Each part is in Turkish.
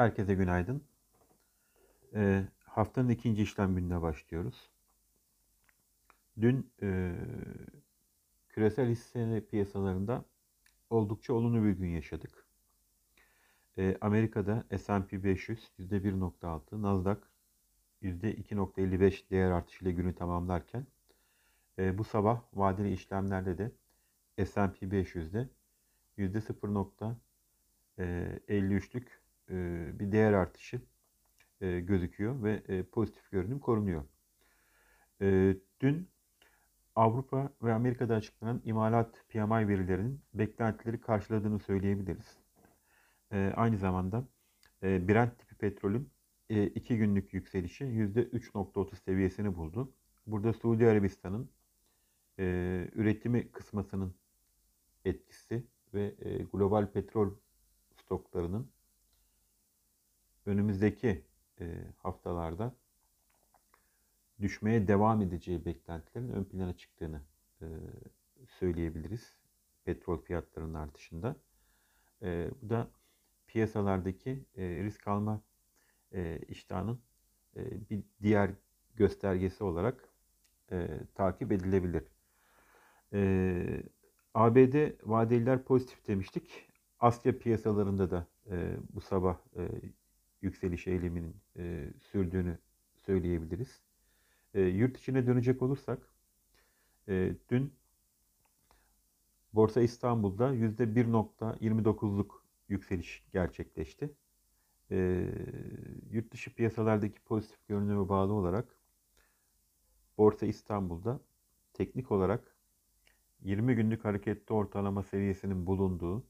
Herkese günaydın. Ee, haftanın ikinci işlem gününe başlıyoruz. Dün e, küresel hisse piyasalarında oldukça olumlu bir gün yaşadık. E, Amerika'da S&P 500 %1.6, Nasdaq %2.55 değer artışıyla günü tamamlarken e, bu sabah vadeli işlemlerde de S&P 500'de %0.53'lük e, bir değer artışı e, gözüküyor ve e, pozitif görünüm korunuyor. Dün Avrupa ve Amerika'da açıklanan imalat PMI verilerinin beklentileri karşıladığını söyleyebiliriz. Aynı zamanda Brent tipi petrolün 2 günlük yükselişi %3.30 seviyesini buldu. Burada Suudi Arabistan'ın üretimi kısmasının etkisi ve global petrol stoklarının önümüzdeki e, haftalarda düşmeye devam edeceği beklentilerin ön plana çıktığını e, söyleyebiliriz. Petrol fiyatlarının artışında. E, bu da piyasalardaki risk alma e, iştahının bir diğer göstergesi olarak takip edilebilir. ABD vadeliler pozitif demiştik. Asya piyasalarında da e, bu sabah e, yükseliş eyleminin e, sürdüğünü söyleyebiliriz. E, yurt içine dönecek olursak e, dün Borsa İstanbul'da %1.29'luk yükseliş gerçekleşti. E, yurt dışı piyasalardaki pozitif görünüme bağlı olarak Borsa İstanbul'da teknik olarak 20 günlük hareketli ortalama seviyesinin bulunduğu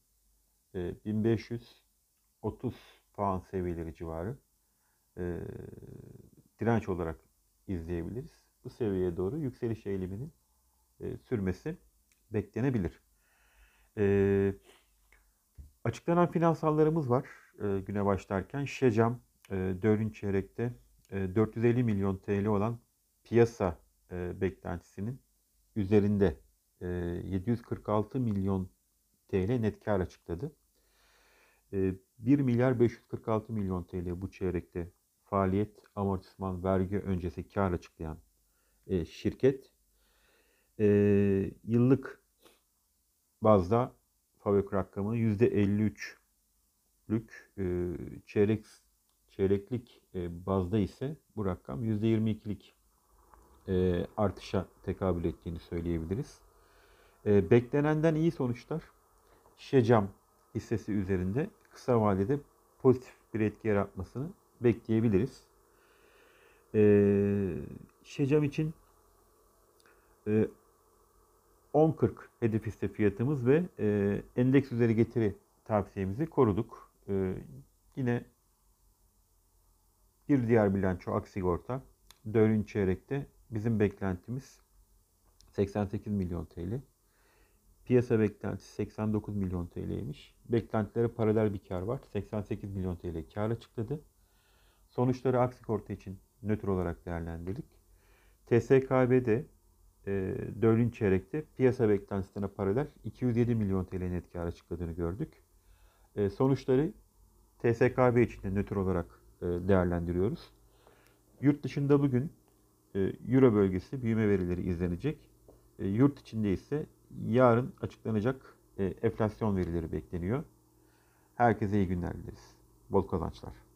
e, 1530 puan seviyeleri civarı e, direnç olarak izleyebiliriz. Bu seviyeye doğru yükseliş eğiliminin e, sürmesi beklenebilir. E, açıklanan finansallarımız var e, güne başlarken. Şecam e, 4. çeyrekte e, 450 milyon TL olan piyasa e, beklentisinin üzerinde e, 746 milyon TL net kar açıkladı. 1 ee, milyar 546 milyon TL bu çeyrekte faaliyet, amortisman, vergi öncesi kar açıklayan e, şirket. Ee, yıllık bazda fabrik rakamı %53'lük e, çeyrek çeyreklik e, bazda ise bu rakam %22'lik artışa tekabül ettiğini söyleyebiliriz. Beklenenden iyi sonuçlar Şecam hissesi üzerinde kısa vadede pozitif bir etki yaratmasını bekleyebiliriz. Ee, Şecam için e, 10.40 hedef hisse fiyatımız ve e, endeks üzeri getiri tavsiyemizi koruduk. E, yine bir diğer bilanço Aksigorta 4. çeyrekte bizim beklentimiz 88 milyon TL. Piyasa beklentisi 89 milyon TL'ymiş. Beklentilere paralel bir kar var. 88 milyon TL kar açıkladı. Sonuçları Aksikorta için nötr olarak değerlendirdik. TSKB'de e, 4. çeyrekte piyasa beklentisine paralel 207 milyon TL net kar açıkladığını gördük. E, sonuçları TSKB için de nötr olarak e, değerlendiriyoruz. Yurt dışında bugün e, Euro bölgesi büyüme verileri izlenecek. E, yurt içinde ise yarın açıklanacak e, enflasyon verileri bekleniyor. Herkese iyi günler dileriz. Bol kazançlar.